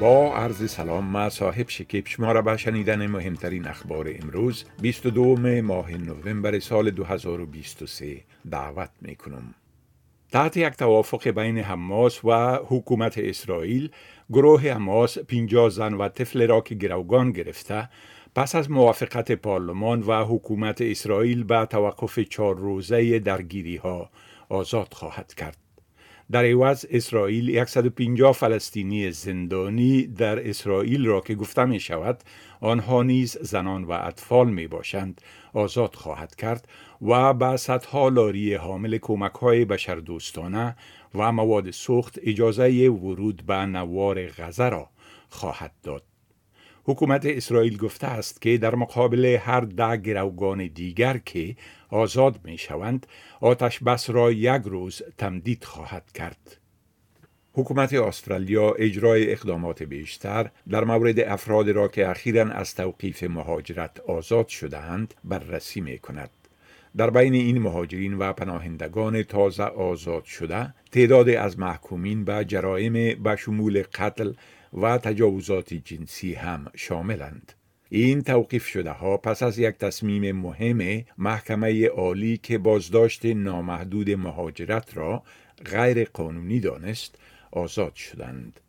با عرض سلام ما صاحب شکیب شما را به شنیدن مهمترین اخبار امروز 22 ماه نوامبر سال 2023 دعوت می کنم. تحت یک توافق بین حماس و حکومت اسرائیل گروه حماس 50 زن و طفل را که گروگان گرفته پس از موافقت پارلمان و حکومت اسرائیل به توقف چهار روزه درگیری ها آزاد خواهد کرد. در عوض اسرائیل 150 فلسطینی زندانی در اسرائیل را که گفته می شود آنها نیز زنان و اطفال می باشند آزاد خواهد کرد و به صدها لاری حامل کمک های بشردوستانه و مواد سوخت اجازه ورود به نوار غزه را خواهد داد. حکومت اسرائیل گفته است که در مقابل هر ده گروگان دیگر که آزاد می شوند آتش بس را یک روز تمدید خواهد کرد. حکومت استرالیا اجرای اقدامات بیشتر در مورد افراد را که اخیرا از توقیف مهاجرت آزاد شدهاند بررسی می کند. در بین این مهاجرین و پناهندگان تازه آزاد شده تعداد از محکومین به جرائم به شمول قتل و تجاوزات جنسی هم شاملند. این توقیف شده ها پس از یک تصمیم مهم محکمه عالی که بازداشت نامحدود مهاجرت را غیر قانونی دانست آزاد شدند.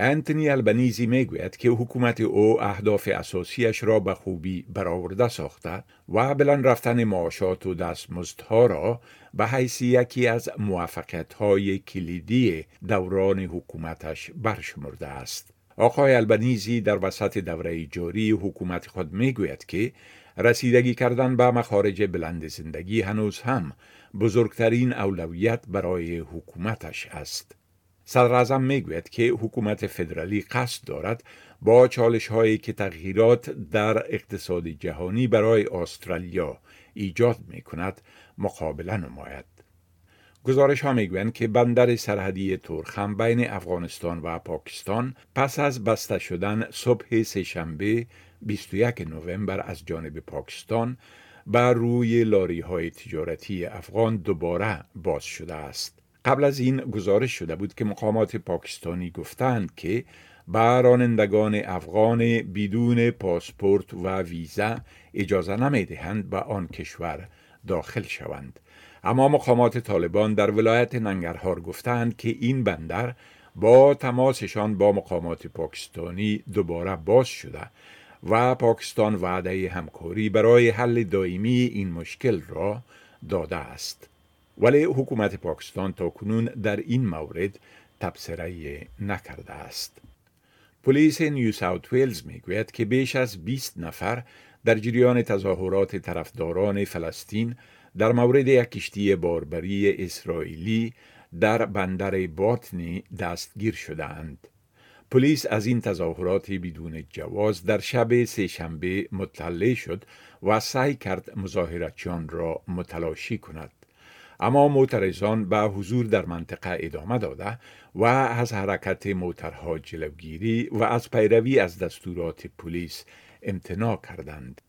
انتونی البنیزی می‌گوید که حکومت او اهداف اساسیش را به خوبی برآورده ساخته و بلند رفتن معاشات و دستمزدها را به حیث یکی از موفقیت های کلیدی دوران حکومتش برشمرده است. آقای البنیزی در وسط دوره جاری حکومت خود می‌گوید که رسیدگی کردن به مخارج بلند زندگی هنوز هم بزرگترین اولویت برای حکومتش است. صدر می گوید که حکومت فدرالی قصد دارد با چالش هایی که تغییرات در اقتصاد جهانی برای استرالیا ایجاد می کند مقابله نماید. گزارش ها می‌گویند که بندر سرحدی ترخم بین افغانستان و پاکستان پس از بسته شدن صبح سهشنبه 21 نوامبر از جانب پاکستان بر روی لاری های تجارتی افغان دوباره باز شده است. قبل از این گزارش شده بود که مقامات پاکستانی گفتند که به رانندگان افغان بدون پاسپورت و ویزا اجازه نمی دهند به آن کشور داخل شوند. اما مقامات طالبان در ولایت ننگرهار گفتند که این بندر با تماسشان با مقامات پاکستانی دوباره باز شده و پاکستان وعده همکاری برای حل دائمی این مشکل را داده است. ولی حکومت پاکستان تا کنون در این مورد تبصره نکرده است. پلیس نیو ساوت ویلز می‌گوید که بیش از 20 نفر در جریان تظاهرات طرفداران فلسطین در مورد یک کشتی باربری اسرائیلی در بندر باتنی دستگیر شدهاند. پلیس از این تظاهرات بدون جواز در شب سهشنبه مطلع شد و سعی کرد مظاهرتچیان را متلاشی کند. اما معترضان به حضور در منطقه ادامه داده و از حرکت موترها جلوگیری و از پیروی از دستورات پلیس امتناع کردند.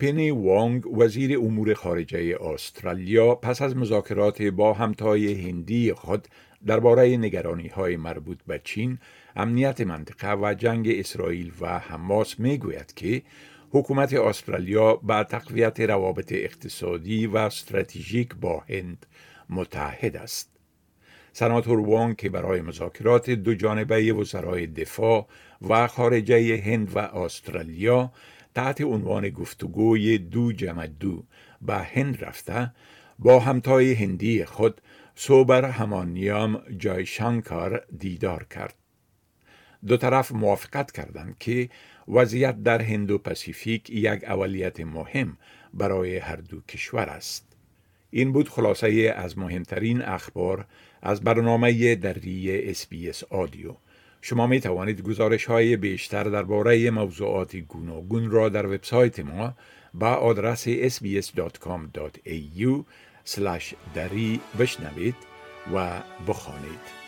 پنی وانگ وزیر امور خارجه استرالیا پس از مذاکرات با همتای هندی خود درباره نگرانی های مربوط به چین، امنیت منطقه و جنگ اسرائیل و حماس می گوید که حکومت استرالیا با تقویت روابط اقتصادی و استراتژیک با هند متحد است. سناتور وانگ که برای مذاکرات دو جانبه وزرای دفاع و خارجه هند و استرالیا تحت عنوان گفتگوی دو جمع دو به هند رفته با همتای هندی خود سوبرامانیام جایشانکار دیدار کرد. دو طرف موافقت کردند که وضعیت در هندو پسیفیک یک اولویت مهم برای هر دو کشور است. این بود خلاصه از مهمترین اخبار از برنامه دری SBS رادیو. شما می توانید گزارش های بیشتر درباره موضوعات گوناگون را در وبسایت ما با آدرس sbs.com.au دری بشنوید و بخوانید.